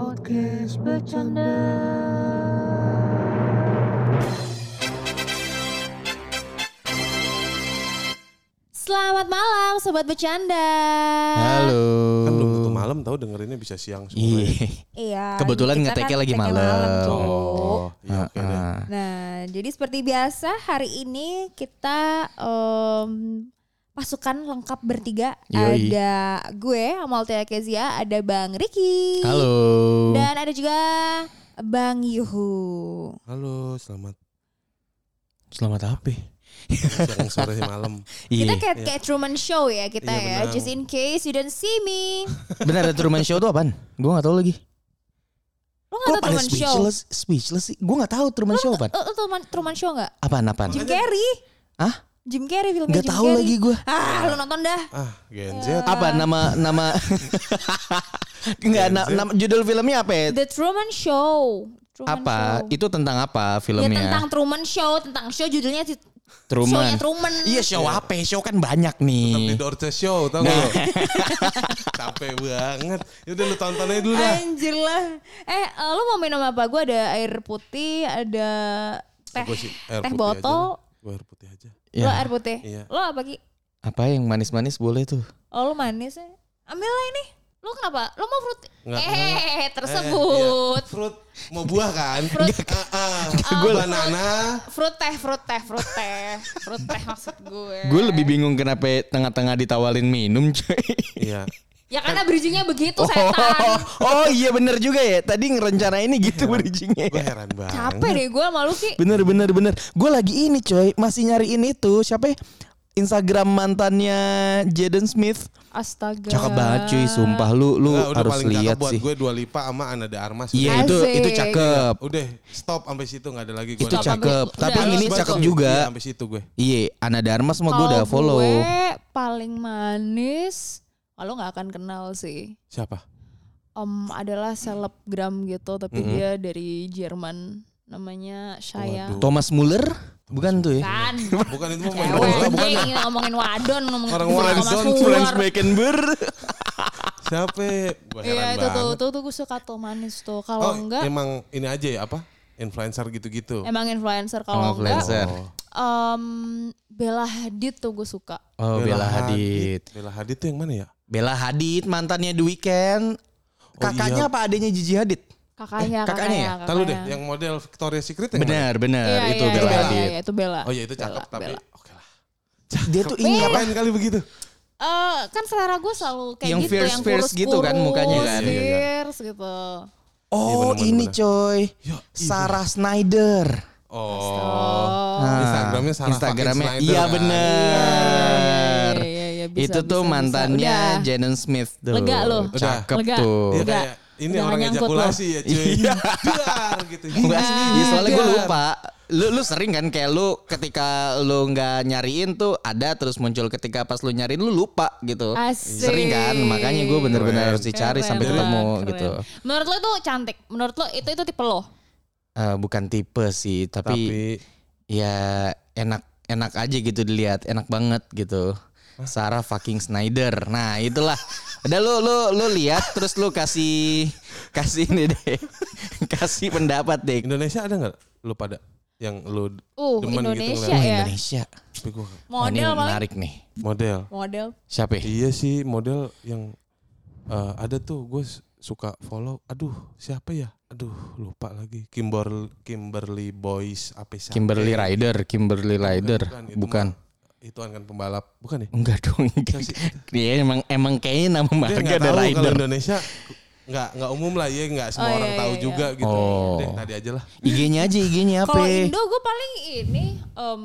Podcast bercanda. Selamat malam sobat bercanda. Halo. Kan belum tentu malam tahu dengerinnya bisa siang semua. ya. Iya. Iya. Kebetulan kita ngeteknya lagi malam. Cuk. Oh, iya deh. Ah, Nah, jadi seperti biasa hari ini kita em, pasukan lengkap bertiga. Yoi. Ada gue Amaltia Kezia, ada Bang Ricky. Halo. Dan ada juga Bang Yuhu. Halo, selamat Selamat apa? siang sore malam. Kita Iya. kayak kayak Truman Show ya kita Iya, ya. benar. Just in case you don't see me. Benar ada Truman Show tuh apaan? Gue gak tahu lagi. Lo gak tau Truman Show? speechless, speechless sih? Gue gak tahu Truman Show apaan. Lo, lo Truman, Truman Show gak? Apaan apaan? Jim Carrey. Hah? Jim Carrey filmnya Gak Jim tahu Carrey. lagi gue. Ah, lu nonton dah. Ah, Gen Z. Apa nama nama? Enggak, na, nama judul filmnya apa ya? The Truman Show. Truman Apa? Show. Itu tentang apa Ya filmnya? tentang Truman Show, tentang show judulnya si- Truman. Show-nya Truman. Iya show apa? Show kan banyak Tetap di nih. Dorce Show, tau gak lo? Capek banget. Yaudah lu tonton aja dulu dah. Anjir lah. Eh, eh, lu mau minum apa? Gue ada air putih, ada teh, sih air teh putih aja botol. Gua air putih aja. Lo Ya, air putih. Iya. Lo apa Ki? apa yang manis-manis boleh tuh? Oh, lu manis ya. Ambil lah ini. Lo kenapa? Lo mau fruit? Nggak, eh, Eh, tersebut. iya. Fruit mau buah kan? Fruit. Ah, ah. Gua- banana. Fruit teh, fruit teh, fruit teh. Fruit teh maksud gue. Gue lebih bingung kenapa tengah-tengah ditawarin minum cuy. Iya. Ya karena bridgingnya begitu setan. oh iya bener juga ya. Tadi ngerencana ini gitu bridgingnya. Gue heran banget. Capek deh gue malu Ki. Bener bener bener. Gue lagi ini coy. Masih nyariin itu. Siapa ya? Instagram mantannya Jaden Smith. Astaga. Cakep banget cuy. Sumpah lu lu Nggak, udah harus paling cakep lihat buat sih. gue Dua Lipa sama Ana de Armas. Iya itu Asik. itu cakep. Udah stop sampai situ nggak ada lagi gue. Itu cakep. udah, Tapi yang ini cakep juga. Iya, sampai situ gue. Iya, Ana Darmas mah gue udah Kalau follow. Gue paling manis. Kalau nggak akan kenal sih. Siapa? Om adalah selebgram gitu, tapi Mm-hmm. dia dari Jerman. Namanya Shaya. Waduh. Thomas Muller? Bukan tuh ya? Kan. Bukan itu mau main Cewek bola, bukan anjing, ngomongin wadon, ngomongin Orang Friends suar. Beckenbauer. Siapa? Iya itu tuh, tuh, tuh gue suka tuh manis tuh. Oh, Kalau enggak, emang ini aja ya apa? Influencer gitu-gitu. emang influencer. Oh, Kalau enggak, influencer. em, Bella Hadid tuh gue suka. Oh, Bella Hadid. Bella Hadid tuh yang mana ya? Bella Hadid mantannya The Weeknd. Kakaknya iya. apa adanya Gigi Hadid? Kakaknya, kakaknya kakaknya, ya? Tahu deh, yang model Victoria's Secret yang Benar, benar. Iya, itu iya, Bella iya, Hadid. iya, itu Bella. mana? Oh iya itu cakep Bella, tapi Bella. oke lah. Dia tuh ini apa? Ngapain kali begitu? Eh, kan selera gue selalu kayak Yang gitu, fierce- yang fierce kurus gitu kan mukanya kan? Iya, iya, iya. Fierce gitu. Oh, Iya, bener, ini bener. coy. Ya. Sarah Snyder. Oh. Nah, Instagramnya Sarah Instagramnya Snyder iya kan? bener. Iya, iya, iya, bisa, itu tuh bisa, mantannya. Jaden Smith tuh. Lega lu. Cakep Lega. tuh. Iya Udah. Ini Udah orang ejakulasi ya cuy. Iya. Dar gitu. Enggak, ya soalnya gue Dar. lupa. Lu lu sering kan kayak lu ketika lu nggak nyariin tuh ada terus muncul ketika pas lu nyariin lu lupa gitu. Asik. Sering kan, makanya gue bener-bener harus dicari Keren, sampai keren, ketemu keren. gitu. Menurut lo itu cantik. Menurut lo itu itu tipe lo. Eh, bukan tipe sih, tapi, Tapi ya enak enak aja gitu dilihat, enak banget gitu. Sarah fucking Snyder. Nah, itulah. Udah lu lu lu lihat terus lu kasih kasih ini deh. kasih pendapat deh. Indonesia ada nggak lu pada yang lu Uh, demen Indonesia gitu Oh, ya. Indonesia. Tapi gua Oh, ini Model paling. menarik nih. model. Model. Siapa? ya? Iya sih model yang eh, ada tuh gue suka follow. Aduh siapa ya? Aduh lupa lagi. Kimberly Kimberly Boys apa sih? Kimberly Ryder, Kimberly Ryder. itu Bukan. mah- Itu kan pembalap, bukan ya? Enggak dong. Sih? Dia emang emang kayaknya nama Dia marga ada tahu kalau. Indonesia nggak nggak umum lah ya nggak semua Oh, orang iya, tahu iya, juga gitu. Oh. Deh, tadi aja lah. IG-nya aja, IG-nya apa? Kalau Indo gue paling ini em,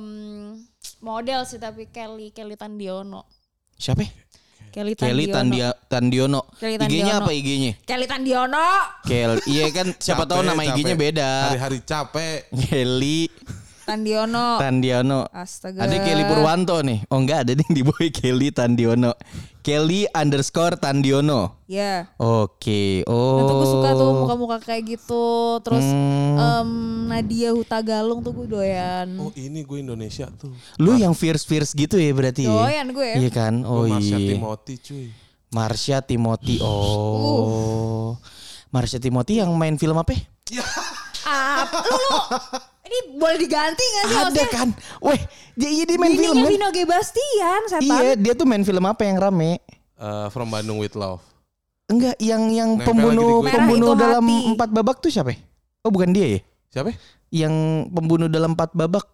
model sih tapi Kelly Kelly Tandiono. Siapa? ya? Kelly Kelly Tandiono. Tandia, Tandiono. Kelly IG-nya Tandiono. apa IG-nya? Kelly Tandiono. Kel, iya kan siapa tahu nama IG-nya beda. Hari-hari capek. Kelly Tandiono. Tandiono. Astaga. Ada Kelly Purwanto nih. Oh enggak ada nih di boy Kelly Tandiono. Kelly underscore Tandiono. Ya. Oke. Oh. Itu gue suka tuh muka-muka kayak gitu. Terus Hmm. em, Nadia Hutagalung tuh gue doyan. Oh ini gue Indonesia tuh. Lu yang fierce fierce gitu ya berarti ya? Doyan gue ya. Iya kan? Oh Gue Marsha iya. Timothy cuy. Marsha Timothy. Oh. Marsha Timothy yang main film apa? Ah, lu, lu ini boleh diganti gak sih? Ada Maksudnya, kan? Weh, dia, iya dia main film bininya kan? Vino G. Bastian, setan. Iya, dia tuh main film apa yang rame? Eh, From Bandung with Love. Enggak, yang yang Nempel pembunuh pembunuh dalam hati. empat babak tuh siapa? ya? Oh, bukan dia ya? Siapa? Yang pembunuh dalam empat babak.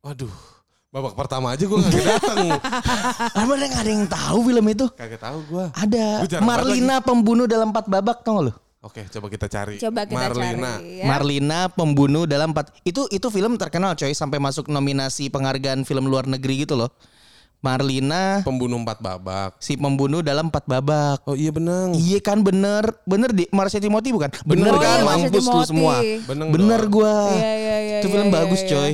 Waduh. Babak pertama aja gue gak datang. Ah, mana nggak ada yang tahu film itu? Kagak tahu gue. Ada Gua Marlina pembunuh dalam empat babak tau gak lu? Oke, coba kita cari. Coba kita Marlina. cari ya. Marlina pembunuh dalam empat itu itu film terkenal coy sampai masuk nominasi penghargaan film luar negeri gitu loh. Marlina Pembunuh empat babak. si pembunuh dalam empat babak. Oh iya benang. Iya kan bener Bener di Marsha Timothy bukan Bener Oh, kan iya, Marsha Mampus lu Timothy. semua Benang Bener dong. gua Iya, iya, iya, Itu iya, film iya, bagus iya. coy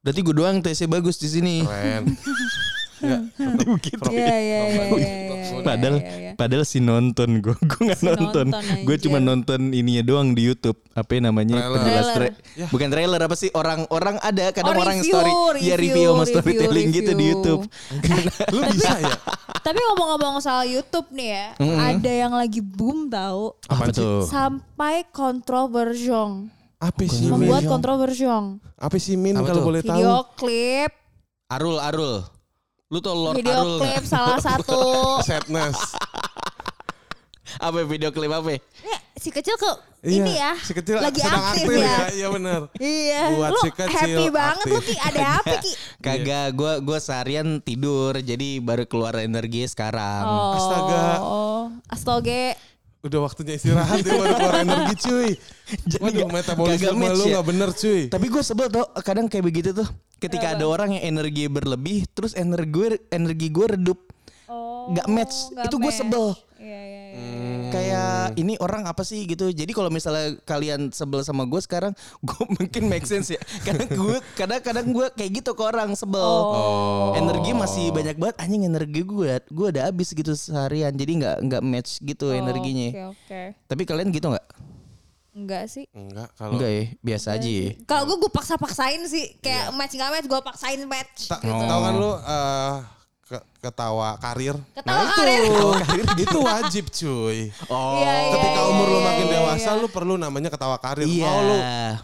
Berarti gue doang tesnya bagus di sini Keren. Enggak, tetep Iya, iya, iya, iya, iya, iya, Padahal iya, iya. Padahal si nonton gue Gue gak Si nonton, nonton, Gue cuma nonton ininya doang di Youtube Apa ya namanya Trailer. penjelas Trailer. tra- Bukan trailer apa sih Orang-orang ada Kadang Oh, orang review, story Ya review, review sama review, storytelling gitu di review. Youtube Lu bisa ya? Tapi ngomong-ngomong soal YouTube nih ya, ada yang lagi boom tahu. Apa tuh Sampai kontroversiong. Apa sih Membuat Min? kontroversiong. Apa sih Min kalau boleh tahu? Video klip, Arul Arul Lu tau Lord video Arul klip nggak? salah satu. Sadness. Apa video klip apa Nih, si kecil ke ini ya. Si kecil lagi sedang aktif, aktif ya. Iya benar. Iya, Buat lu si kecil happy banget lu aktif. Ki. Ada apa Ki? Kagak, gue gua seharian tidur, jadi baru keluar energi sekarang. Oh, Astaga. Oh, astoge. Udah waktunya istirahat ya baru keluar energi cuy. Waduh nggak- metabolisme match lu ya. gak bener cuy. Tapi gue sebel tuh, kadang kayak begitu tuh. Ketika ada orang yang energi berlebih, terus energi gue energi gue redup, Oh, nggak match. nggak Itu gue match. sebel. Kayak ini orang apa sih gitu. Jadi kalau misalnya kalian sebel sama gue sekarang, gue mungkin make sense ya. Kadang gue, kadang-kadang gue kayak gitu ke orang sebel. Oh. Energi masih banyak banget. Anjing energi gue, gue udah habis gitu seharian. Jadi nggak nggak match gitu energinya. Oke, oke. Tapi kalian gitu nggak? Enggak sih. Enggak kalau Enggak ya, biasa aja ya. Kalau gue gue paksa-paksain sih kayak match nggak match gue paksain match. Ta- gitu. tahu kan lu eh, ke- ketawa karir. Ketawa nah, karir. Itu, ketawa karir itu wajib cuy. Oh, Iya, iya, Ketika iya, umur lu iya, makin iya, dewasa iya. lu perlu namanya ketawa karir. Iya. Mau lu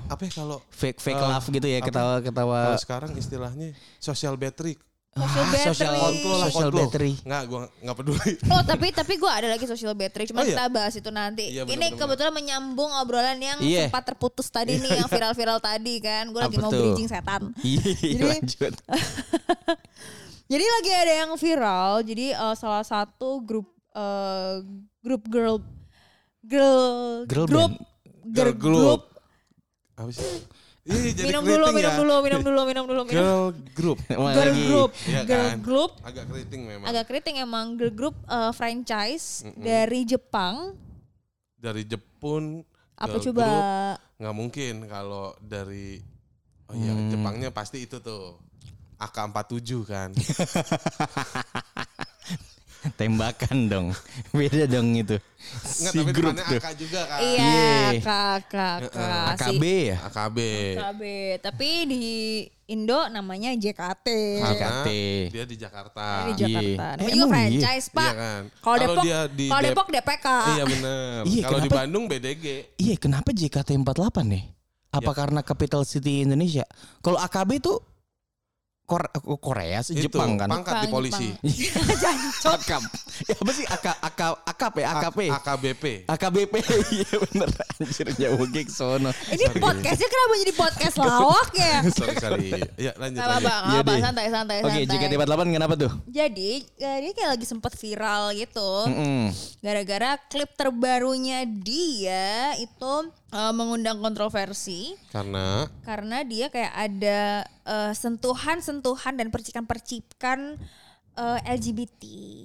apa ya kalau fake fake Eh, love gitu ya, apa? ketawa-ketawa. kalau sekarang istilahnya social battery. Social Ah, battery. social lah social kontrol. battery. Enggak, gua enggak peduli. Oh tapi tapi gue ada lagi social battery, cuma Oh, iya? kita bahas itu nanti. Iya, Ini bener-bener. kebetulan menyambung obrolan yang Iya. sempat terputus tadi nih, yang viral-viral tadi kan. Gue lagi Apa mau tuh? bridging setan. Iya, Jadi- lanjut. Jadi lagi ada yang viral. Jadi eh, salah satu grup eh, grup girl girl Girl group band. girl Girl group. Apa sih? Ih, jadi Minum dulu, minum ya. dulu, minum dulu, minum dulu, minum. Girl group. Girl lagi? group, Iya girl kan? group. Agak keriting memang. Agak keriting emang girl group eh, franchise dari Jepang. Dari Jepun. Apa girl coba? group. Nggak mungkin kalau dari Oh iya, Hmm. Jepangnya pasti itu tuh. AK47 kan. Tembakan dong. Beda dong itu. Enggak, Si tapi grup tuh. AK juga kan. Iya, Iya. kakak, kakak. AKB ya? AKB. KB. Tapi di Indo namanya JKT. JKT. Di dia di Jakarta. Jakarta. Iya. Namanya Eh, juga iya? franchise, Pak. Iya kan. Kalau Depok, dia di kalau Dep- Depok DPK. Iya bener. Iya, Kalau di? Bandung BDG. Iya, kenapa JKT48 nih? Apa Ya. karena capital city Indonesia? Kalau AKB tuh Kor- Korea sih Itu, Jepang kan. pangkat di polisi. Akap. Ya apa sih AK, AK, AKP, AKP. AKBP. AKBP. Iya bener anjir jauh gig sono. Ini podcastnya kenapa jadi podcast lawak ya? sorry, sorry. Ya lanjut Iya apa deh. santai, santai, Oke, santai. JKT48 kenapa tuh? Jadi, eh, dia kayak lagi sempet viral gitu. Gara-gara klip terbarunya dia itu eh, mengundang kontroversi. Karena karena dia kayak ada eh, sentuhan-sentuhan dan percikan-percikan eh, LGBT.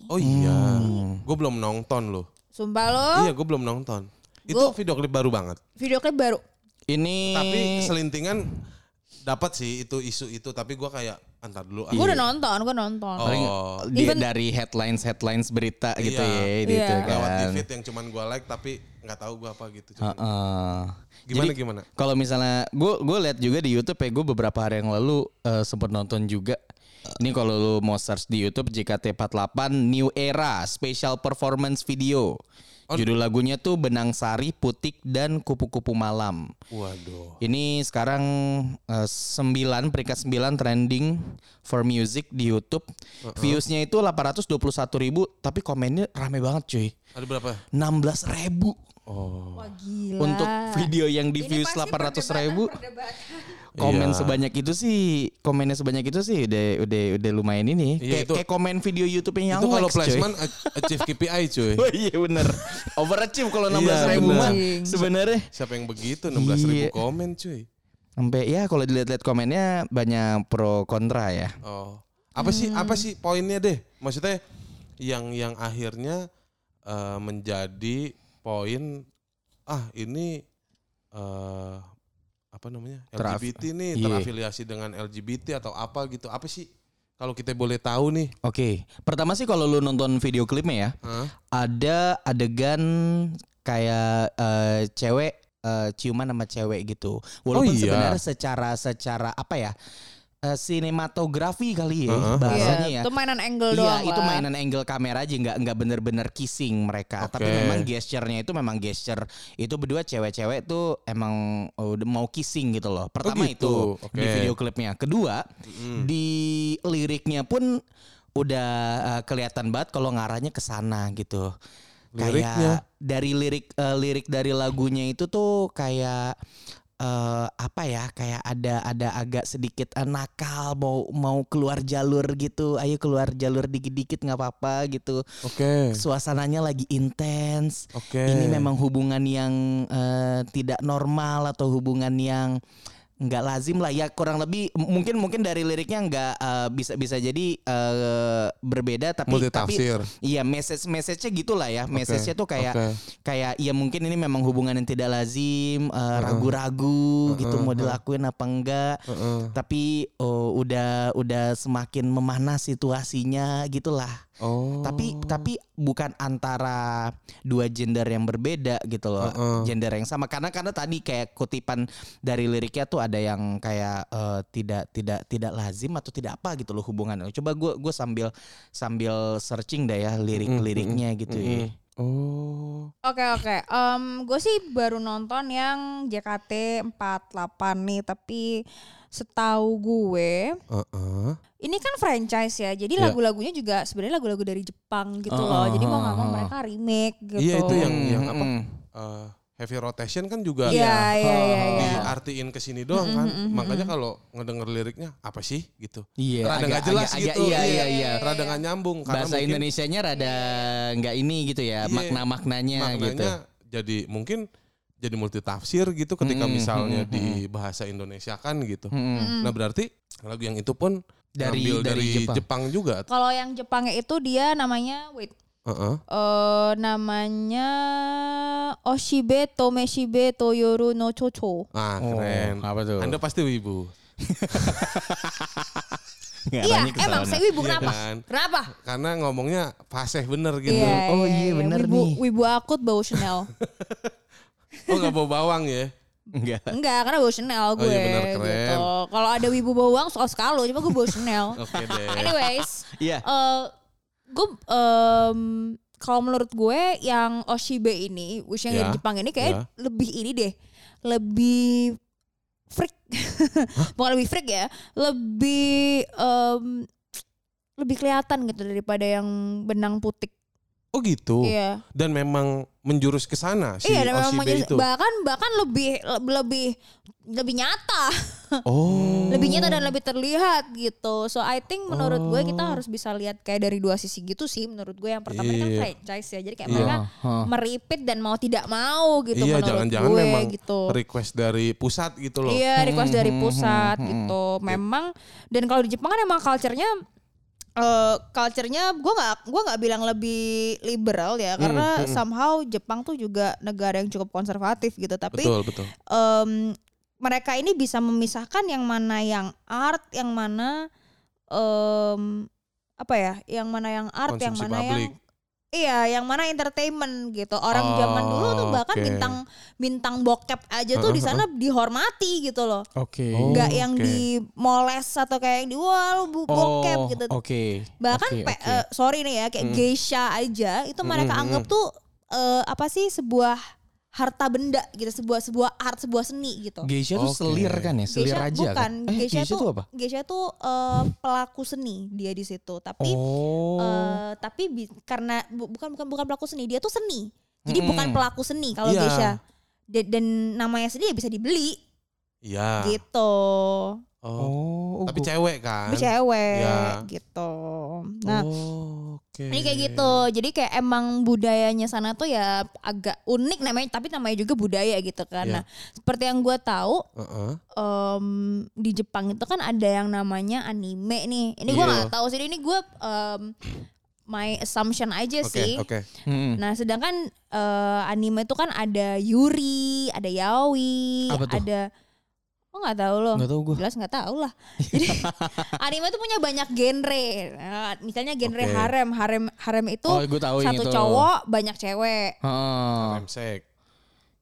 Oh iya. Hmm. Gue belum nonton loh. Sumpah lo, Iya, gue belum nonton. Itu Gua- video klip baru banget. video klip baru. Ini Tapi selintingan dapat sih itu isu itu, tapi gue kayak antar dulu. ah. Gue udah nonton, gue nonton. paling Oh. dia Even- dari headlines headlines berita gitu Iya. ya gitu Iya. lewat di kan. feed yang cuman gue like tapi nggak tahu gue apa gitu. Cuman, Heeh. Gimana Jadi, gimana? Kalau misalnya gue gue lihat juga di YouTube ya gue beberapa hari yang lalu eh, sempat nonton juga. Ini kalau lu mau search di YouTube JKT48 New Era Special Performance Video. Oh. Judul lagunya tuh Benang Sari, Putik dan Kupu-kupu Malam. Waduh. Ini sekarang eh, 9 peringkat 9 trending for music di YouTube. Viewsnya itu 821 ribu, tapi komennya rame banget cuy. Ada berapa? 16 ribu Oh. Wah gila. untuk video yang di Ini views pasti 800 ribu. perdebatan-perdebatan. Komen Iya. sebanyak itu sih, komennya sebanyak itu sih udah udah udah lumayan ini. Iya, kayak itu- kayak komen video YouTube-nya yang Itu kalau cuy. placement a- achieve KPI cuy. Oh iya bener Overachieve kalau 16 ribu bener. mah sebenarnya Siapa yang begitu 16 ribu Iya. komen cuy. Sampai ya kalau dilihat-lihat komennya banyak pro kontra ya Oh. Apa sih apa sih poinnya deh? Maksudnya yang yang akhirnya eh, menjadi poin ah ini eh apa namanya? Teraf- LGBT nih Iya. terafiliasi dengan LGBT atau apa gitu. Apa sih? Kalau kita boleh tahu nih. Oke Pertama sih kalau lu nonton video klipnya ya Hah? Ada adegan kayak eh, cewek eh, ciuman sama cewek gitu Walaupun iya. sebenarnya secara secara apa ya eh, Sinematografi kali ya Heeh. bahasanya Iya, ya itu mainan angle Iya doang itu lah. mainan angle kamera aja nggak nggak bener-bener kissing mereka tapi Oke. memang gesturnya itu memang gesture itu berdua cewek-cewek tuh emang udah mau kissing gitu loh pertama gitu. itu Oke. di video klipnya kedua Mm. di liriknya pun udah uh, kelihatan banget kalau ngarahnya ke sana gitu Liriknya? kayak dari lirik eh, lirik dari lagunya itu tuh kayak eh apa ya kayak ada ada agak sedikit eh, nakal mau mau keluar jalur gitu ayo keluar jalur dikit-dikit nggak apa-apa gitu Oke. suasananya lagi intens Oke. ini memang hubungan yang eh, tidak normal atau hubungan yang nggak lazim lah. Ya kurang lebih mungkin mungkin dari liriknya nggak eh, bisa bisa jadi eh, berbeda tapi Multi tapi iya message message-nya gitulah ya. Message-nya tuh kayak Oke. kayak ya mungkin ini memang hubungan yang tidak lazim eh, ragu-ragu gitu mau dilakuin apa enggak. Heeh. tapi oh, udah udah semakin memanas situasinya gitulah Oh. tapi tapi bukan antara dua gender yang berbeda gitu loh Heeh. gender yang sama karena karena tadi kayak kutipan dari liriknya tuh ada yang kayak eh, tidak tidak tidak lazim atau tidak apa gitu loh hubungannya coba gue gue sambil sambil searching dah ya lirik liriknya gitu ya Oh. Oke oke, gue sih baru nonton yang JKT 48 nih, tapi setahu gue Heeh. ini kan franchise ya, jadi Iya. lagu-lagunya juga sebenarnya lagu-lagu dari Jepang gitu Oh, loh, oh, jadi mau nggak mau mereka remake gitu. Iya, itu yang- yang apa? Hmm, Eh, heavy rotation kan juga Iya iya iya. iya. diartiin ke sini doang kan. Makanya kalau ngedenger liriknya apa sih gitu. Iya, Rada agak- nggak jelas agak- gitu. agak- iya, iya, iya. Rada nggak nyambung karena bahasa mungkin Indonesianya rada nggak ini gitu ya Iya. makna-maknanya maknanya gitu jadi mungkin jadi multi tafsir gitu ketika Mm, misalnya mm, di bahasa Indonesia kan gitu. Mm-mm. Nah, berarti lagu yang itu pun Dari- dari dari, Jepang. Jepang. juga. Kalau yang Jepangnya itu dia namanya wait Heeh. eh namanya Oshibe Tomeshibe Toyoru no Chocho. Ah, Oh, keren. apa tuh? Anda pasti wibu. Iya, emang saya wibu Iya kenapa? kan? Kenapa? Karena ngomongnya fasih bener gitu. Iya, Oh, iya, bener wibu, nih. Wibu akut bau Chanel. Oh, nggak bawa bawang ya? Enggak. Enggak, karena bau Chanel gue. Oh, iya bener, keren. Gitu. Kalau ada wibu bawang soal sekalo, cuma gue bau Chanel. Oke deh. Anyways, Iya. eh gue em, kalau menurut gue yang Oshibe ini, which yang Ya, dari Jepang ini kayak ya. lebih ini deh, lebih freak, bukan lebih freak ya, lebih em, lebih kelihatan gitu daripada yang benang putik. Oh gitu. Iya. Dan memang menjurus ke sana si iya, dan memang menjadi- itu. bahkan bahkan lebih lebih lebih nyata, Oh. lebih nyata dan lebih terlihat gitu. So I think menurut gue kita Oh. harus bisa lihat kayak dari dua sisi gitu sih. Menurut gue yang pertama kan Iya. franchise ya, jadi kayak Iya. mereka meripit dan mau tidak mau gitu Iya, menurut jangan-jangan gue memang gitu. request dari pusat gitu loh. Iya, request dari Hmm, pusat hmm, hmm, gitu. Memang dan kalau di Jepang kan emang culture-nya eh culture-nya gue nggak gua nggak bilang lebih liberal ya karena somehow Jepang tuh juga negara yang cukup konservatif gitu tapi Betul, betul. em, mereka ini bisa memisahkan yang mana yang art yang mana em, apa ya yang mana yang art yang Konsumsi mana yang publik. Iya, yang mana entertainment gitu. Orang Oh, zaman dulu tuh bahkan oke. bintang bintang bokep aja tuh di sana dihormati gitu loh. Oke. Oh. Nggak yang oke. dimoles atau kayak yang di wah lu bu- bokep Oh, gitu. Oke. Bahkan Oke, pe- oke. eh, sorry nih ya kayak geisha aja itu mereka Mm, mm, anggap mm. tuh eh, apa sih sebuah harta benda gitu, sebuah sebuah art, sebuah seni gitu. Geisha tuh selir kan ya? Selir Geisha aja bukan, kan? Eh, Geisha, Geisha tuh, apa? Geisha tuh eh, pelaku seni dia di situ, tapi Oh. eh, tapi bi- karena bu- bukan bukan bukan pelaku seni, dia tuh seni. Jadi Mm-mm. bukan pelaku seni kalau Iya. Geisha. Da- Dan namanya sendiri ya bisa dibeli Iya. gitu. Oh. Oh, Tapi gua- cewek kan. Tapi cewek Iya. gitu. Nah, Oh, oke. Ini kayak gitu. Jadi kayak emang budayanya sana tuh ya agak unik namanya, tapi namanya juga budaya gitu kan. Iya. Nah, seperti yang gue tahu Heeh. em, di Jepang itu kan ada yang namanya anime nih. Ini gue Iya. nggak tahu sih. Ini gue em, my assumption aja Oke, sih. oke. Mm-mm. Nah, sedangkan eh, anime itu kan ada Yuri, ada Yaoi, Apa tuh? ada Oh nggak tahu loh. Nggak tahu gua. Jelas nggak tahu lah. Jadi anime itu punya banyak genre. Nah, misalnya genre Oke. harem, harem harem itu Oh, gue tahu satu itu. cowok banyak cewek. Oh, Remsek.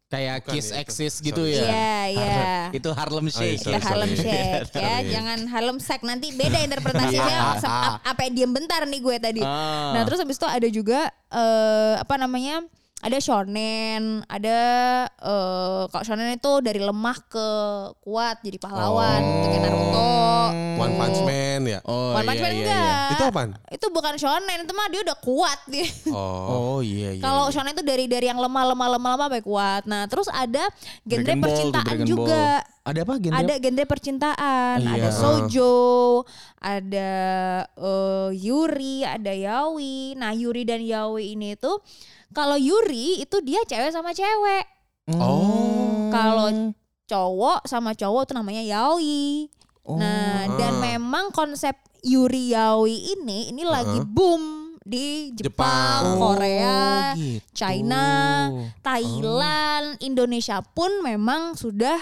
kayak Bukan kiss ya itu. exist gitu Sorry. ya. Iya, iya. Harlem- Itu Harlem Shake. iya, Ya sorry, Harlem sorry. Shake ya, Sorry. jangan Harlem Shake nanti beda interpretasinya. Iya. Apa diem bentar nih gue tadi. Ah. Nah terus habis itu ada juga eh, apa namanya? Ada shonen, ada eh kalau shonen itu dari lemah ke kuat jadi pahlawan, Oh. kayak Naruto. One Punch Man ya. Oh, One Punch iya, Man iya, enggak. Itu apaan? Itu bukan shonen, itu mah dia udah kuat dia. iya. Oh. Oh iya iya. Kalau iya. shonen itu dari dari yang lemah lemah lemah lemah sampai kuat. Nah, terus ada genre Dragon percintaan juga. Ball. Ada apa genre? Ada genre percintaan, Iya. ada sojo, ada eh, Yuri, ada Yaoi. Nah, Yuri dan Yaoi ini tuh kalau Yuri itu dia cewek sama cewek. Oh. Kalau cowok sama cowok itu namanya Yaoi. Oh. Nah, dan Ah. memang konsep Yuri Yaoi ini ini lagi boom di Jepang, Jepang. Korea, Oh, gitu. China, Thailand, Indonesia pun memang sudah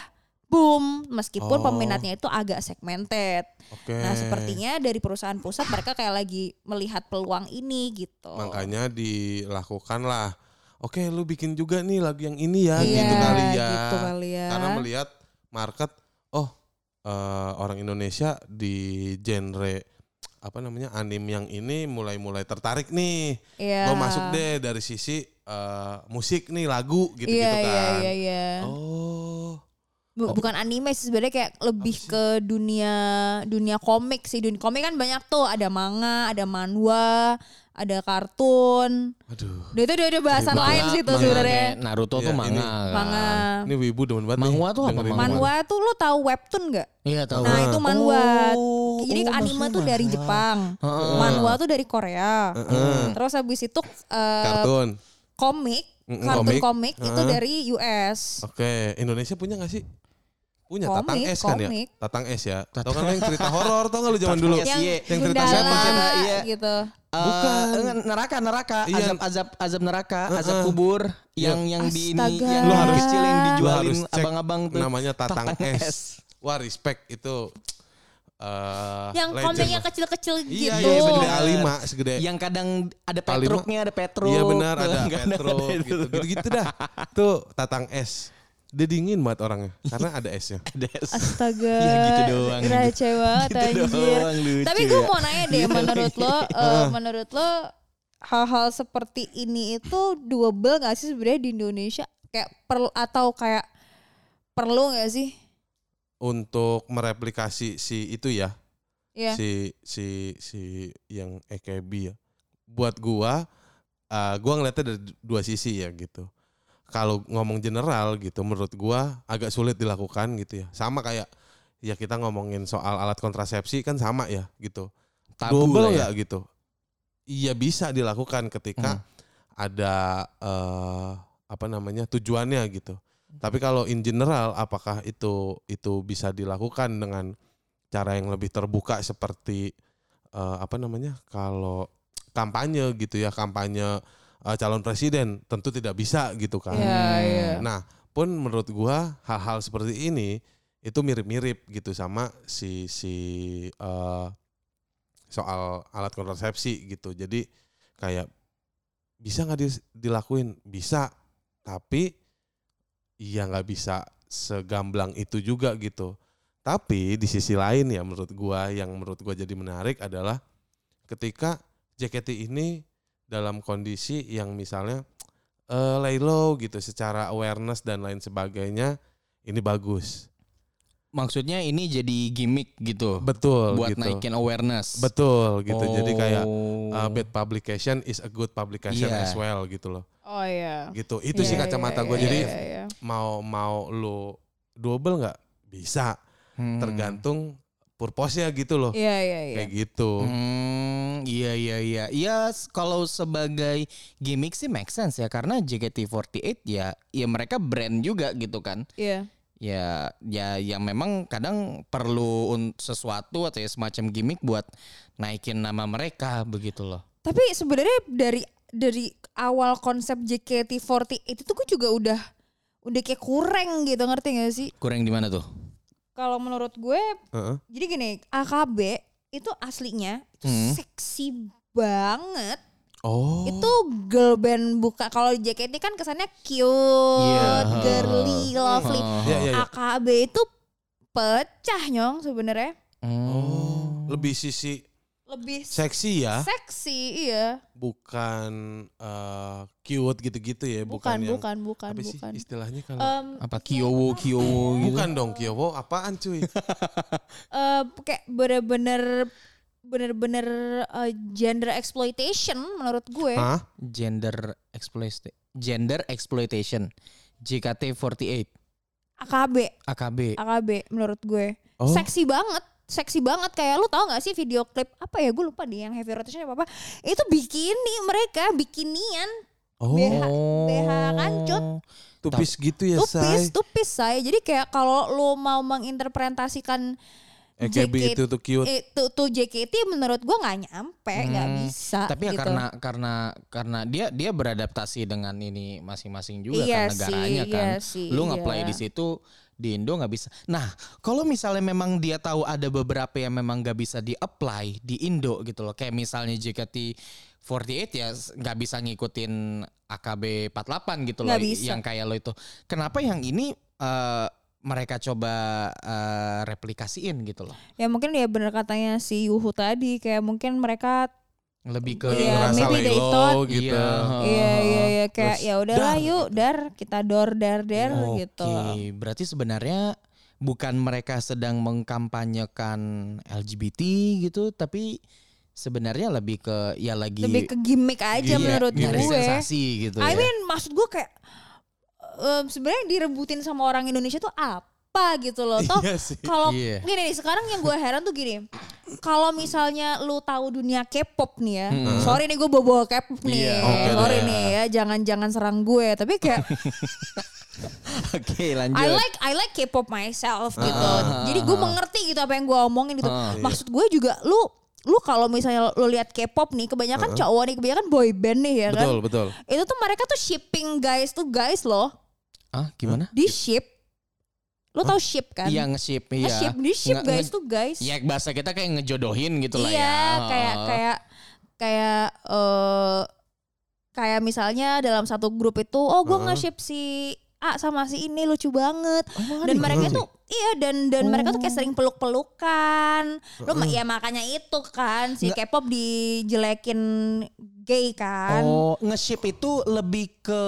boom meskipun Oh. peminatnya itu agak segmented. Oke. Nah, sepertinya dari perusahaan pusat mereka kayak lagi melihat peluang ini gitu. Makanya dilakukan lah. Oke, lu bikin juga nih lagu yang ini ya, Iya, gitu kali ya. gitu kali ya. Karena melihat market, oh eh, orang Indonesia di genre apa namanya anim yang ini mulai-mulai tertarik nih. Gue masuk deh dari sisi eh, musik nih lagu gitu-gitu Iya, kan. iya, iya, iya. Oh. Bu- Bukan anime sih sebenarnya kayak lebih ke dunia dunia komik sih. Dunia komik kan banyak tuh, ada manga, ada manhwa, ada kartun. Aduh. Nah, itu udah ada bahasan Manga- lain sih tuh sebenarnya. Naruto Iya, tuh ini- manga. kan. Manga. Ini wibu demen banget Manhwa tuh apa, manhwa? Manhwa tuh lu tahu webtoon nggak? Iya tahu. Nah, itu manhwa. Oh, Jadi oh, anime tuh dari manhwa. Jepang. Heeh. Manhwa tuh dari Korea. Heeh. Terus habis itu eh, Kartun. komik, kartun komik. komik, itu Heeh. dari US. Oke, Indonesia punya gak sih? Punya Tatang Komik, S kan komik. ya? Tatang S ya. Tahu kan yang cerita horor tau gak lu zaman dulu? Yang iya. Yang cerita setan, iya. gitu. Eh, Bukan. neraka neraka Iya. azab azab azab neraka Heeh. azab kubur yang yang di ini Astaga. yang Lu harus- kecil yang dijualin abang-abang tuh namanya Tatang, Tatang S. S. Wah respect itu. eh Yang komiknya kecil-kecil Iya, gitu. iya segede A5, segede. yang kadang ada A5. petruknya ada petruk Iya benar ada itu. gitu. Gitu-gitu dah. Tuh Tatang S. Dia dingin banget orangnya karena ada S-nya. Ada S. Astaga. Ya, gitu doang. Receh banget Gitu anjir. doang, lucu Tapi gue ya. mau nanya deh menurut lo eh, menurut lo hal-hal seperti ini itu doable gak sih sebenarnya di Indonesia? Kayak perlu atau kayak perlu gak sih? Untuk mereplikasi si itu ya. Iya. Si si si yang EKB ya. Buat gua eh, gua ngeliatnya dari dua sisi ya gitu. Kalau ngomong general gitu menurut gua agak sulit dilakukan gitu ya. Sama kayak ya kita ngomongin soal alat kontrasepsi kan sama ya gitu. Tabu Double lah ya. gitu? Iya bisa dilakukan ketika Hmm. ada eh, apa namanya tujuannya gitu. Tapi kalau in general apakah itu itu bisa dilakukan dengan cara yang lebih terbuka seperti eh, apa namanya kalau kampanye gitu ya kampanye eh, calon presiden tentu tidak bisa gitu kan. Iya, iya. Nah, pun menurut gua hal-hal seperti ini itu mirip-mirip gitu sama si si eh, soal alat kontrasepsi gitu. Jadi kayak bisa nggak dilakuin? Bisa, tapi ya nggak bisa segamblang itu juga gitu. Tapi di sisi lain ya menurut gua yang menurut gua jadi menarik adalah ketika JKT ini dalam kondisi yang misalnya eh, lay low gitu secara awareness dan lain sebagainya ini bagus. Maksudnya ini jadi gimmick gitu. Betul buat gitu. naikin awareness. Betul gitu. Jadi kayak Oh. uh, bad publication is a good publication Iya. as well gitu loh. Oh iya. Gitu. Itu sih Iya, kacamata iya, gue. iya, Jadi iya, iya. mau mau lu double nggak bisa Hmm. tergantung purpose-nya gitu loh. Iya iya iya. Kayak gitu. Hmm, iya iya iya. Iya kalau sebagai gimmick sih make sense ya karena JKT48 ya ya mereka brand juga gitu kan. Iya. Ya ya yang memang kadang perlu sesuatu atau ya semacam gimmick buat naikin nama mereka begitu loh. Tapi sebenarnya dari dari awal konsep JKT48 itu tuh gue juga udah udah kayak kurang gitu ngerti gak sih? Kurang di mana tuh? Kalau menurut gue Heeh. jadi gini AKB itu aslinya itu Hmm. seksi banget. Oh. Itu girl band buka kalau JKT kan kesannya cute, Iya. girly, lovely. Oh. Iya, iya, iya. AKB itu pecah nyong sebenarnya. Oh. Lebih sisi Lebih seksi ya, seksi iya. bukan eh, cute gitu-gitu ya, Bukan, bukan, yang bukan, bukan, apa sih bukan. istilahnya kalau Em, Apa Kyowo Kyowo gitu? bukan dong Kyowo apaan cuy? eh kayak bener-bener bener-bener eh, gender exploitation menurut gue. Hah? Gender exploitation. Gender exploitation. JKT48 AKB, AKB. AKB menurut gue. Oh. Seksi banget, seksi banget kayak lu tau gak sih video klip apa ya gue lupa deh yang heavy rotation apa apa. Itu bikini mereka, bikinian, Oh, BH BH kancut. tupis gitu ya, tupis, say. tupis saya. Jadi kayak kalau lu mau menginterpretasikan AKB JKT itu tuh cute. itu tuh JKT menurut gua nggak nyampe, nggak Hmm, bisa. Tapi ya gitu. karena karena karena dia dia beradaptasi dengan ini masing-masing juga Iya kan negaranya sih, kan. iya sih, Lu iya. nge-play di situ di Indo nggak bisa. Nah, kalau misalnya memang dia tahu ada beberapa yang memang nggak bisa di-apply di Indo gitu loh. Kayak misalnya JKT48 ya s- nggak bisa ngikutin AKB 48 gitu loh yang kayak lo itu. Kenapa yang ini eh, mereka coba eh, replikasiin gitu loh. Ya mungkin ya bener katanya si Yuhu tadi kayak mungkin mereka Lebih ke Iya, ngerasa maybe they low thought- gitu. Iya. iya iya iya kayak Terus ya udahlah yuk dar kita dor dar dar Oke, gitu. berarti sebenarnya bukan mereka sedang mengkampanyekan LGBT gitu, tapi sebenarnya lebih ke ya lagi Lebih ke gimmick aja iya, menurut gue. sensasi gitu I ya. mean maksud gue kayak em, sebenarnya direbutin sama orang Indonesia tuh apa gitu loh. Toh Iya sih. kalau Iya. gini nih sekarang yang gue heran tuh gini. Kalau misalnya lu tahu dunia K-pop nih ya. Sorry nih gue bawa K-pop nih. Iya. Oke sorry deh. nih ya, jangan-jangan serang gue. Tapi kayak Oke, lanjut. I like I like K-pop myself gitu. Jadi gue mengerti gitu apa yang gue omongin gitu. Ah. Maksud gue juga lu lu kalau misalnya lu lihat K-pop nih kebanyakan cowok nih kebanyakan boy band nih ya kan. Betul, betul. Itu tuh mereka tuh shipping guys tuh guys loh. Ah, gimana? Di ship. Lu tahu ship kan? Iya nge-ship iya. Nge-ship di ship Nge- guys nge- tuh guys. Ya bahasa kita kayak ngejodohin gitu lah ya. iya, kayak kayak kayak eh kayak misalnya dalam satu grup itu oh gue Heeh. nge-ship si A sama si ini lucu banget. Oh, dan mereka tuh iya dan dan mereka tuh kayak sering peluk-pelukan. Lu Hmm. ya makanya itu kan si K-pop dijelekin gay kan. Oh, nge-ship itu lebih ke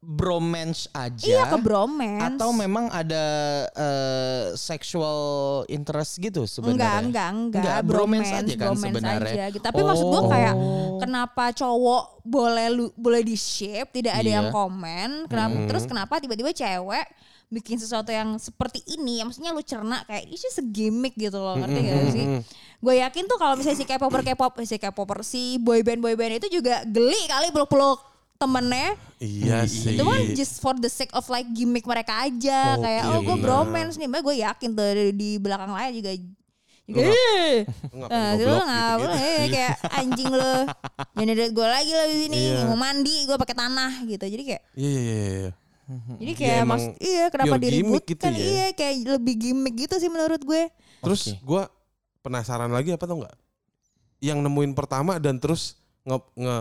bromance aja. iya ke bromance. Atau memang ada eh, sexual interest gitu Enggak, sebenarnya? enggak, enggak, Enggak, bromance aja kan bromance sebenarnya. aja gitu. Tapi maksud gue kayak Oh. kenapa cowok boleh lu, boleh di shape, tidak ada Iya. yang komen. Kenapa Hmm. terus kenapa tiba-tiba cewek bikin sesuatu yang seperti ini, yang maksudnya lu cerna kayak ini sih gimmick gitu loh, ngerti gak sih? Gue yakin tuh kalau misalnya si K-popper K-pop, si K-popper si boyband boyband itu juga geli kali peluk-peluk temennya Iya sih. itu kan just for the sake of like gimmick mereka aja Oke, kayak oh gue benar. bromance nih mbak gue yakin tuh di, di belakang layar juga juga Lu "Eh." Lu ngapain Nah, goblok lu nggak boleh kayak anjing lu. Jangan lihat gue lagi lah di sini. Iya. Mau mandi gue pakai tanah gitu. Jadi kayak Iya, iya, iya, iya. jadi kayak emang mas iya kenapa diributkan? gitu ya. Iya kayak lebih gimmick gitu sih menurut gue. Terus Oke. gua penasaran lagi apa tau nggak? Yang nemuin pertama dan terus nge, nge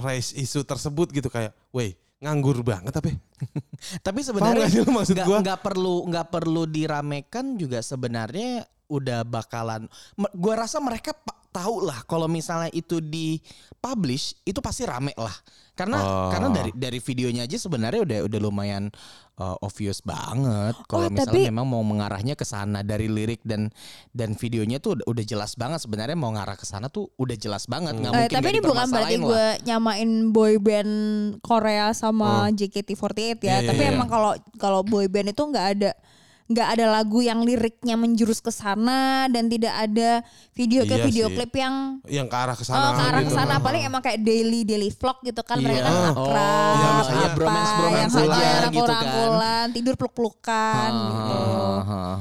raise isu tersebut gitu kayak, weh nganggur banget tapi Tapi Paham sebenarnya nggak nggak perlu nggak perlu diramekan juga sebenarnya udah bakalan. Gua rasa mereka tahu lah kalau misalnya itu di publish itu pasti rame lah. Karena Oh. karena dari dari videonya aja sebenarnya udah udah lumayan uh, obvious banget kalau Oh, misalnya tapi- memang mau mengarahnya ke sana dari lirik dan dan videonya tuh udah, udah jelas banget sebenarnya mau ngarah ke sana tuh udah jelas banget nggak Eh, mungkin tapi ini bukan berarti gue nyamain boy band Korea sama JKT48 ya. Iya, iya, tapi iya. emang kalau kalau boy band itu nggak ada nggak ada lagu yang liriknya menjurus ke sana dan tidak ada video ke Iya video sih. klip yang Yang ke arah ke oh, sana. ke arah ke gitu. sana paling emang kayak daily daily vlog gitu kan mereka Iya. kan Oh. akrab Iya, apa, misalnya bromance-bromance yang aja aja gitu kan. tidur peluk-pelukan gitu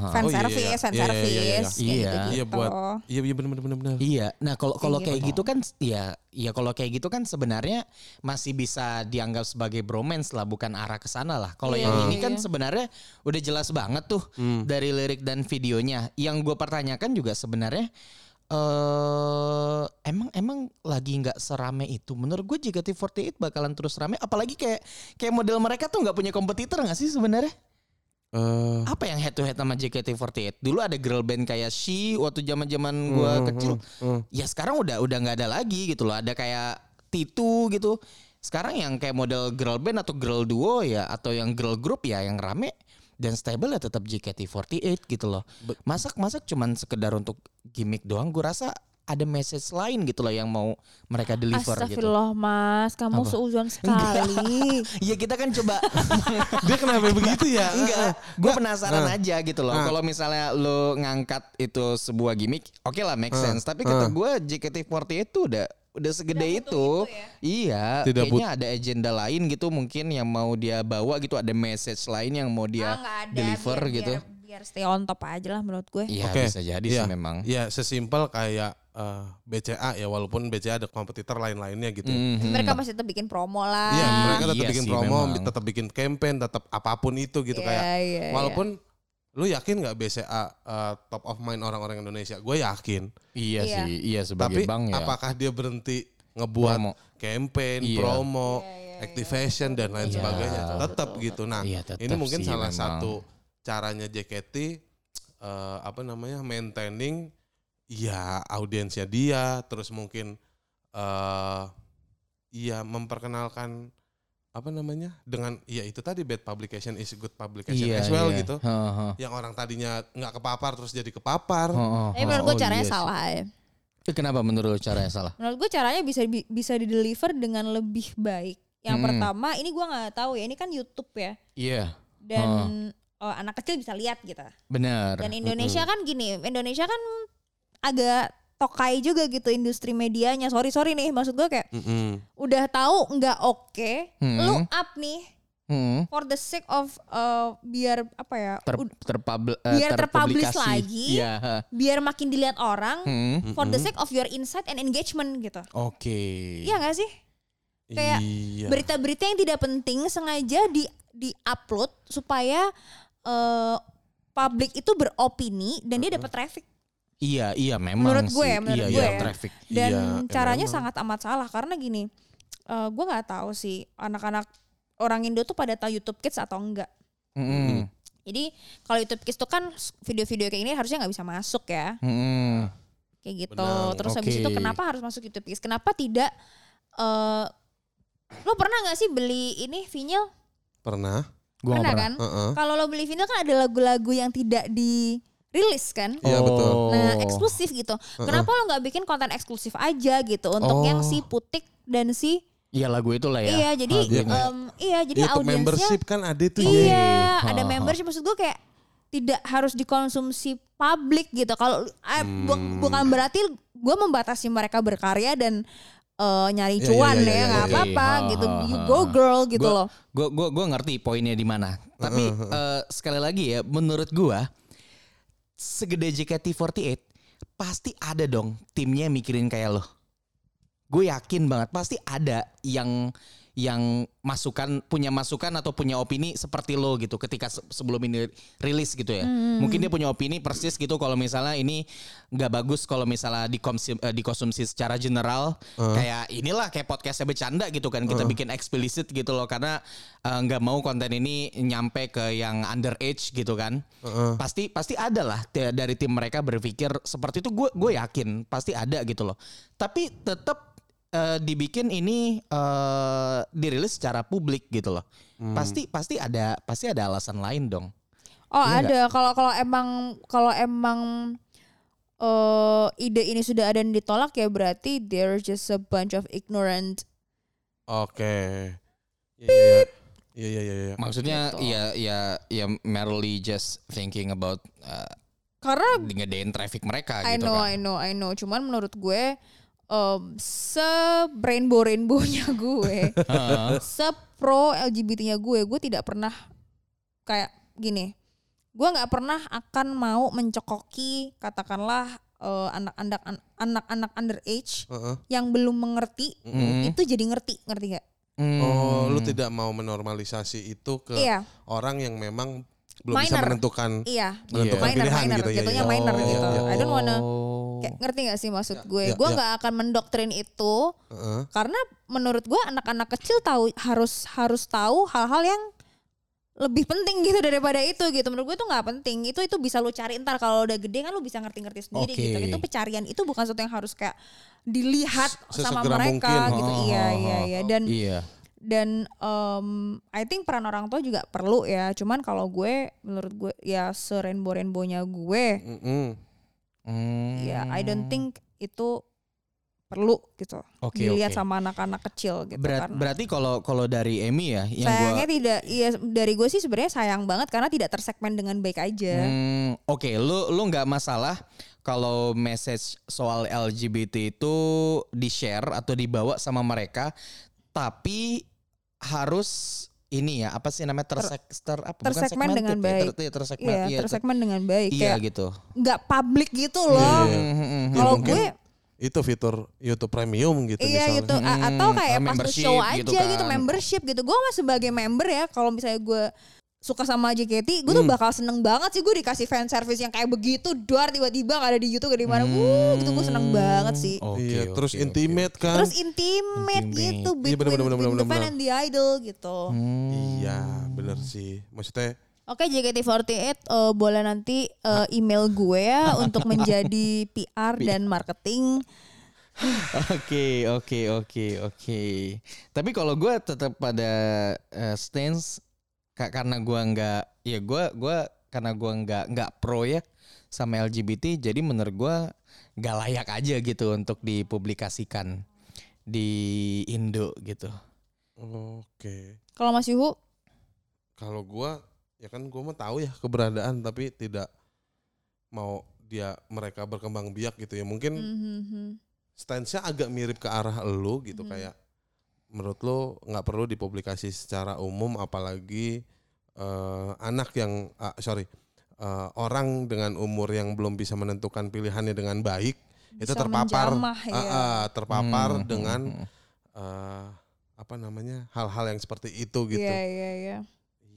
fan Oh, iya, service iya. fan Iya, iya, iya, service iya. Iya. Iya buat Iya iya benar benar benar. Iya, nah kalau kalau Kayak kayak gitu. gitu kan ya ya kalau kayak gitu kan sebenarnya masih bisa dianggap sebagai bromance lah, bukan arah ke sana lah. Kalau Iya, yang iya, ini kan iya. sebenarnya udah jelas banget tuh dari lirik dan videonya. Yang gue pertanyakan juga sebenarnya eh emang emang lagi nggak serame itu. Menurut gue JKT48 bakalan terus rame. Apalagi kayak kayak model mereka tuh nggak punya kompetitor nggak sih sebenarnya? Eh, Apa yang head to head sama JKT48? Dulu ada girl band kayak She waktu zaman-zaman gua Hmm, kecil. hmm. Ya sekarang udah udah nggak ada lagi gitu loh. Ada kayak Titu gitu. Sekarang yang kayak model girl band atau girl duo ya atau yang girl group ya yang rame dan stable ya tetap JKT48 gitu loh. Masak-masak cuman sekedar untuk gimmick doang. Gue rasa ada message lain gitu loh yang mau mereka deliver gitu. Astagfirullah mas, kamu seuzon sekali. Iya kita kan coba Dia kenapa begitu ya? Enggak, gue penasaran Nah. aja gitu loh. Nah. Kalau misalnya lo ngangkat itu sebuah gimmick, oke lah make sense. Tapi kata gue JKT48 itu udah udah segede itu. Iya, Tidak kayaknya ada agenda lain gitu mungkin yang mau dia bawa gitu, ada message lain yang mau dia Ah, ada, deliver biar, gitu. Biar, biar stay on top aja lah menurut gue. Iya Oke. bisa jadi Iya. sih memang. Ya sesimpel kayak eh, BCA ya walaupun BCA ada kompetitor lain-lainnya gitu. Mhm. Mereka masih tetap bikin promo lah. Iya, mereka tetap Iya bikin sih, promo, memang. tetap bikin campaign, tetap apa pun itu gitu Iya, kayak. iya, iya. Walaupun lu yakin nggak BCA eh, top of mind orang-orang Indonesia? Gue yakin. Iya Iya. sih, iya sebagai Tapi bank ya. apakah dia berhenti ngebuat Promo. campaign, Iya. promo, activation dan lain Iya. sebagainya? Tetap gitu. Nah, Iya, tetap ini mungkin sih salah memang. satu caranya JKT eh, apa namanya maintaining ya audiensnya dia, terus mungkin eh iya memperkenalkan apa namanya dengan ya itu tadi bad publication is good publication Iya, as well iya. gitu. Heeh. Yang orang tadinya nggak kepapar terus jadi kepapar. Heeh, Tapi menurut gue heeh. caranya Oh, iya sih. salah ya. Eh, Kenapa menurut caranya salah? Menurut gue caranya bisa bisa di deliver dengan lebih baik. Yang Hmm. pertama, ini gue nggak tahu ya. Ini kan YouTube ya, Iya, dan eh, anak kecil bisa lihat gitu. benar. Dan Indonesia kan gini, Indonesia kan agak tokai juga gitu industri medianya. Sorry sorry nih, maksud gue kayak Mm-mm. udah tahu nggak oke, Hmm. lu up nih Hmm. for the sake of eh, biar apa ya, ter ud- terpub- eh, Biar terpublish terpublikasi. lagi. Ha. biar makin dilihat orang Hmm. for the sake of your insight and engagement gitu. Oke. Iya gak sih? Kayak iya. Berita-berita yang tidak penting sengaja di di upload supaya eh, publik itu beropini dan dia dapat traffic. Iya, iya memang Menurut gue sih. ya, menurut iya, gue iya, ya. traffic. Dan Iya, caranya emang. sangat amat salah karena gini, eh, gue nggak tahu sih anak-anak orang Indo tuh pada tahu YouTube Kids atau enggak. Mm-mm. Jadi kalau YouTube Kids tuh kan video-video kayak ini harusnya nggak bisa masuk ya, Mm-mm. kayak gitu. Benar, Terus habis oke. itu kenapa harus masuk YouTube Kids? Kenapa tidak? eh lo pernah nggak sih beli ini vinyl? Pernah? Gua pernah pernah. kan? Heeh. Kalau lo beli vinyl kan ada lagu-lagu yang tidak dirilis kan? Iya, betul. Nah, Oh. eksklusif gitu. Kenapa lo nggak bikin konten eksklusif aja gitu untuk Oh. yang si Putik dan si Iya lagu itu lah ya. Iya, jadi em, iya jadi YouTube audiensnya membership kan ada tuh ya. Iya, Ha, ada ha. membership maksud gue kayak tidak harus dikonsumsi publik gitu. Kalau eh, bu- Hmm. bukan berarti gue membatasi mereka berkarya dan eh, nyari Iya, cuan iya, iya, ya iya, nggak iya. apa-apa Ha, gitu. ha, You go girl gitu Gua- loh. Gue gua gua ngerti poinnya di mana. Tapi eh, sekali lagi ya, menurut gua segede JKT48 pasti ada dong timnya mikirin kayak lo. Gue yakin banget pasti ada yang yang masukan punya masukan atau punya opini seperti lo gitu ketika se- sebelum ini rilis gitu ya. Mungkin dia punya opini persis gitu kalau misalnya ini nggak bagus kalau misalnya dikonsum, eh, dikonsumsi secara general kayak inilah kayak podcastnya bercanda gitu kan kita bikin eksplisit gitu loh karena eh, nggak mau konten ini nyampe ke yang underage gitu kan. Pasti pasti ada lah dari tim mereka berpikir seperti itu gue gue yakin pasti ada gitu loh. Tapi tetap eh, dibikin ini eh, dirilis secara publik gitu loh. Pasti pasti ada pasti ada alasan lain dong. Oh Iya ada kalau kalau emang kalau emang eh ide ini sudah ada yang ditolak ya berarti there's just a bunch of ignorant. Oke. Iya iya iya iya iya. iya. Maksudnya Gitu. ya ya ya merely just thinking about uh, Karena ngedein traffic mereka I gitu know kan. I know I know cuman menurut gue um, se rainbow rainbownya gue, se pro LGBT-nya gue, gue tidak pernah kayak gini. Gue nggak pernah akan mau mencokoki katakanlah eh, anak-anak anak-anak underage Heeh. yang belum mengerti Mm. itu jadi ngerti ngerti gak? Hmm. Oh, lu tidak mau menormalisasi itu ke Iya orang yang memang belum bisa Minor. menentukan iya menentukan minor pilihan minor gitu ya. jatuhnya ya. minor Oh. gitu. I don't wanna Oh. Kayak ngerti gak sih maksud gue? ya, gue ya. nggak akan mendoktrin itu Heeh. karena menurut gue anak-anak kecil tahu harus harus tahu hal-hal yang lebih penting gitu daripada itu gitu menurut gue itu nggak penting itu itu bisa lu cari ntar kalau udah gede kan lu bisa ngerti-ngerti sendiri Oke. gitu itu pencarian itu bukan sesuatu yang harus kayak dilihat sama Sesegera mereka mungkin. gitu Oh, iya oh, iya oh, iya dan Iya. dan um, I think peran orang tua juga perlu ya cuman kalau gue menurut gue ya serainbow rainbownya gue Mm-mm. Hmm. ya I don't think itu perlu gitu Oke, dilihat oke. sama anak-anak kecil gitu Berat- karena berarti kalau kalau dari Emmy ya yang sayangnya gua tidak iya dari gue sih sebenarnya sayang banget karena tidak tersegmen dengan baik aja Hmm, Oke, lu lu nggak masalah kalau message soal LGBT itu di share atau dibawa sama mereka, tapi harus ini ya apa sih namanya tersek ter, apa bukan tersegmen segmented dengan ya, baik. ter- iya, tersegmen iya iya, ter- tersegmen dengan baik iya kayak gitu. nggak publik gitu loh Iya, hmm, hmm. kalau gue Itu fitur YouTube Premium gitu iya misalnya. gitu Hmm, atau kayak pas show aja gitu gitu, kan. membership gitu gue mah sebagai member ya kalau misalnya gue suka sama JKT gue tuh Hmm. bakal seneng banget sih gue dikasih fan service yang kayak begitu duar tiba-tiba gak ada di YouTube gak di mana Wuh, gitu gue seneng banget sih iya, oke, terus oke. intimate kan. terus intimate, Intimate. gitu Iya, between, bener, bener, between bener, the fan bener. and the idol gitu Hmm. Iya, bener sih. Maksudnya Oke JKT48 eh, boleh nanti eh, email gue ya untuk menjadi PR dan marketing. Oke, oke, oke, oke. Tapi kalau gue tetap pada eh, stance karena gua nggak, ya gua gua karena gua nggak nggak pro ya sama LGBT, jadi menurut gua nggak layak aja gitu untuk dipublikasikan di Indo gitu. oke. Kalau Mas Yuhu, Kalau gua ya kan gua mah tahu ya keberadaan tapi tidak mau dia mereka berkembang biak gitu ya. Mungkin Mhm. stance-nya agak mirip ke arah elu gitu Hmm. kayak menurut lo nggak perlu dipublikasi secara umum apalagi eh, anak yang ah, sorry eh, orang dengan umur yang belum bisa menentukan pilihannya dengan baik itu Bisa terpapar menjamah, ah, ya. ah, terpapar Hmm, dengan hmm, hmm. eh, apa namanya hal-hal yang seperti itu gitu Iya iya iya.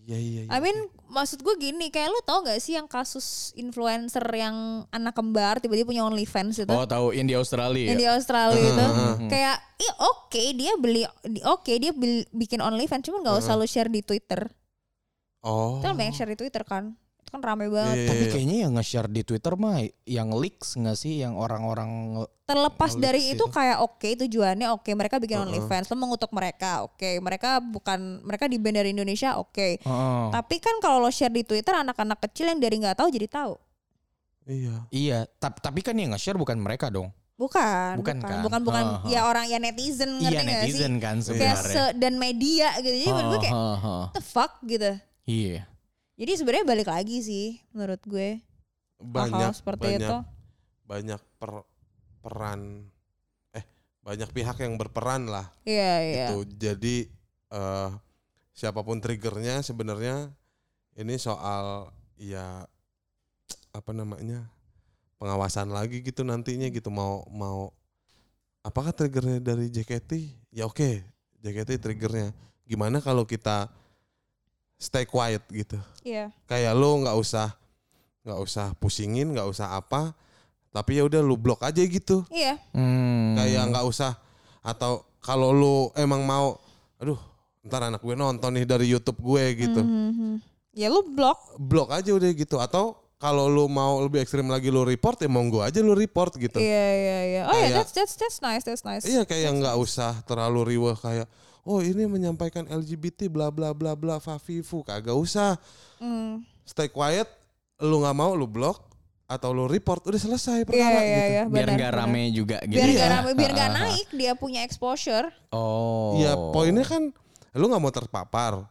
Iya iya iya. I mean maksud gue gini, kayak lu tau gak sih yang kasus influencer yang anak kembar tiba-tiba punya OnlyFans itu? Oh tahu in di Australia. yang di Australia itu kayak iya oke dia beli oke dia beli- bikin OnlyFans cuman nggak usah lu share di Twitter oh itu kan banyak share di Twitter kan kan rame banget Iya, Tapi iya. kayaknya yang nge-share di Twitter mah yang leaks nggak sih yang orang-orang terlepas dari itu. itu kayak oke tujuannya oke mereka bikin Uh-uh. OnlyFans lo mengutuk mereka oke mereka bukan mereka di band dari Indonesia oke Heeh. tapi kan kalau lo share di Twitter anak-anak kecil yang dari nggak tahu jadi tahu iya Iya, tapi tapi kan yang nge-share bukan mereka dong. bukan Bukan bukan kan? bukan, bukan Uh-huh. ya orang ya netizen ngerti Iya nggak sih netizen kan kayak sebenarnya. se dan media gitu jadi menurut gue kayak heeh. what the fuck gitu Iya. Jadi sebenarnya balik lagi sih menurut gue. Banyak hal-hal seperti banyak itu. banyak per- peran eh banyak pihak yang berperan lah. Iya iya. Gitu. Jadi eh siapa pun triggernya sebenarnya ini soal ya apa namanya pengawasan lagi gitu nantinya gitu. Mau mau apakah triggernya dari JKT ya oke JKT triggernya. Gimana kalau kita stay quiet gitu? Iya. Kayak lu nggak usah nggak usah pusingin, nggak usah apa, tapi ya udah lu blok aja gitu. Iya. Hmm. Kayak nggak usah atau kalau lu emang mau, aduh, ntar anak gue nonton nih dari YouTube gue gitu, Mhm. Ya lu blok. blok aja udah gitu. Atau kalau lu mau lebih ekstrim lagi lu report ya monggo aja lu report gitu. Iya iya iya. Oh ya Kayak- that's that's that's nice that's nice. Iya kayak nggak usah terlalu riweh kayak oh ini menyampaikan LGBT bla bla bla bla fafifu kagak usah Hmm. stay quiet lu nggak mau lu blok atau lu report udah selesai Iya perkara iya gitu. iya. biar benar, nggak rame juga gitu. Biar ya. nggak rame, biar nggak naik dia punya exposure. Oh. Ya poinnya kan lu nggak mau terpapar,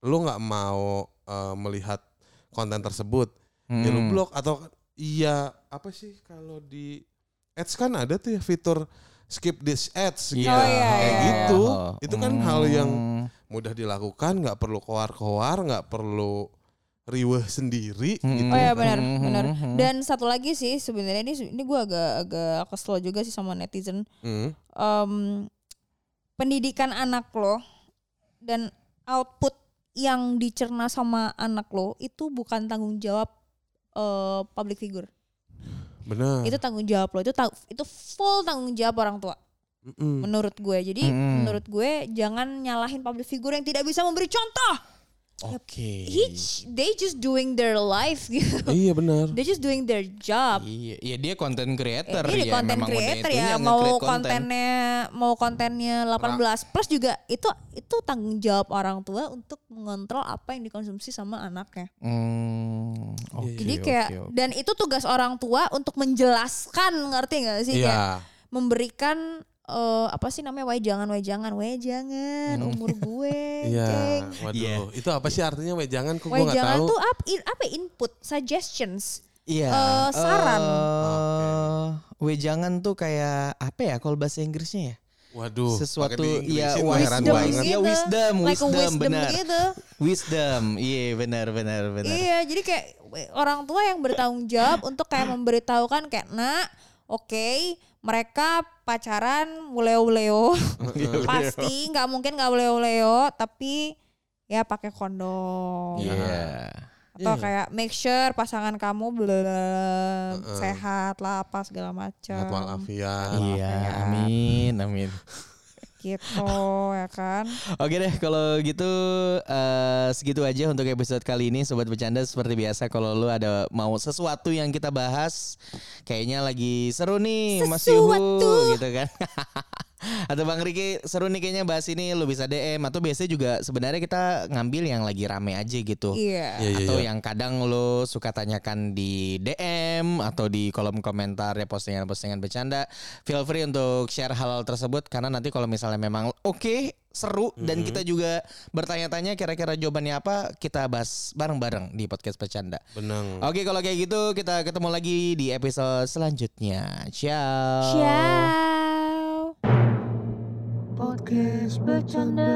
lu nggak mau eh, melihat konten tersebut, ya lu Hmm. blok atau iya apa sih kalau di ads kan ada tuh ya fitur skip this ads gitu. Iya. Oh, iya, kayak iya. gitu. Oh. Itu kan hal yang Hmm. mudah dilakukan, nggak perlu koar-koar, nggak perlu riweh sendiri. Hmm. Gitu. Oh ya benar Mhm, benar. mhm. Dan satu lagi sih sebenarnya ini ini gue agak agak kesel juga sih sama netizen. Hmm. Em, pendidikan anak lo dan output yang dicerna sama anak lo itu bukan tanggung jawab eh, public figure. Benar. Itu tanggung jawab lo. Itu tang- itu full tanggung jawab orang tua Mm-mm. menurut gue. Jadi Mm-mm. menurut gue jangan nyalahin public figure yang tidak bisa memberi contoh. Oke. He, they just doing their life gitu. Iya benar. They just doing their job. Iya, iya dia content creator Eh, Ini ya. konten memang udah creator ya, mau konten. kontennya mau kontennya 18 plus juga itu itu tanggung jawab orang tua untuk mengontrol apa yang dikonsumsi sama anaknya. Hmm, oke, Jadi oke, kayak oke. dan itu tugas orang tua untuk menjelaskan ngerti nggak sih kayak Iya. memberikan eh, apa sih namanya wejangan wejangan wejangan umur gue. Hmm. Iya. Waduh, Iya. itu apa sih artinya wejangan kok gua nggak Wejangan tahu. tuh apa, apa input, suggestions. Iya. eh, saran. eh, wejangan tuh kayak apa ya kalau bahasa Inggrisnya ya? Waduh. Sesuatu ya heran wisdom, banget. Iya, wisdom, like wisdom, wisdom benar. gitu. Wisdom. Iya, benar benar benar. Iya, jadi kayak orang tua yang bertanggung jawab untuk kayak memberitahukan kayak, "Nak, oke, mereka pacaran uleo-uleo. Pasti nggak mungkin nggak uleo-uleo, tapi ya pakai kondom." Iya. Atau kayak make sure pasangan kamu belum sehat lah apa segala macam. Walafiat. Iya, amin, amin. Gitu ya kan. Oke deh, kalau gitu eh, segitu aja untuk episode kali ini Sobat Bercanda seperti biasa kalau lu ada mau sesuatu yang kita bahas kayaknya lagi seru nih Mas Yuhu Sesuatu. gitu kan. atau Bang Riki seru nih kayaknya bahas ini lu bisa DM atau biasanya juga sebenarnya kita ngambil yang lagi rame aja gitu. Iya. Iya, iya, atau iya. yang kadang lo suka tanyakan di DM atau di kolom komentar ya postingan-postingan bercanda. Feel free untuk share hal-hal tersebut karena nanti kalau misalnya memang oke seru dan kita juga bertanya-tanya kira-kira jawabannya apa kita bahas bareng-bareng di podcast bercanda. Benang. Oke kalau kayak gitu kita ketemu lagi di episode selanjutnya. Ciao. Ciao. Podcast Bercanda.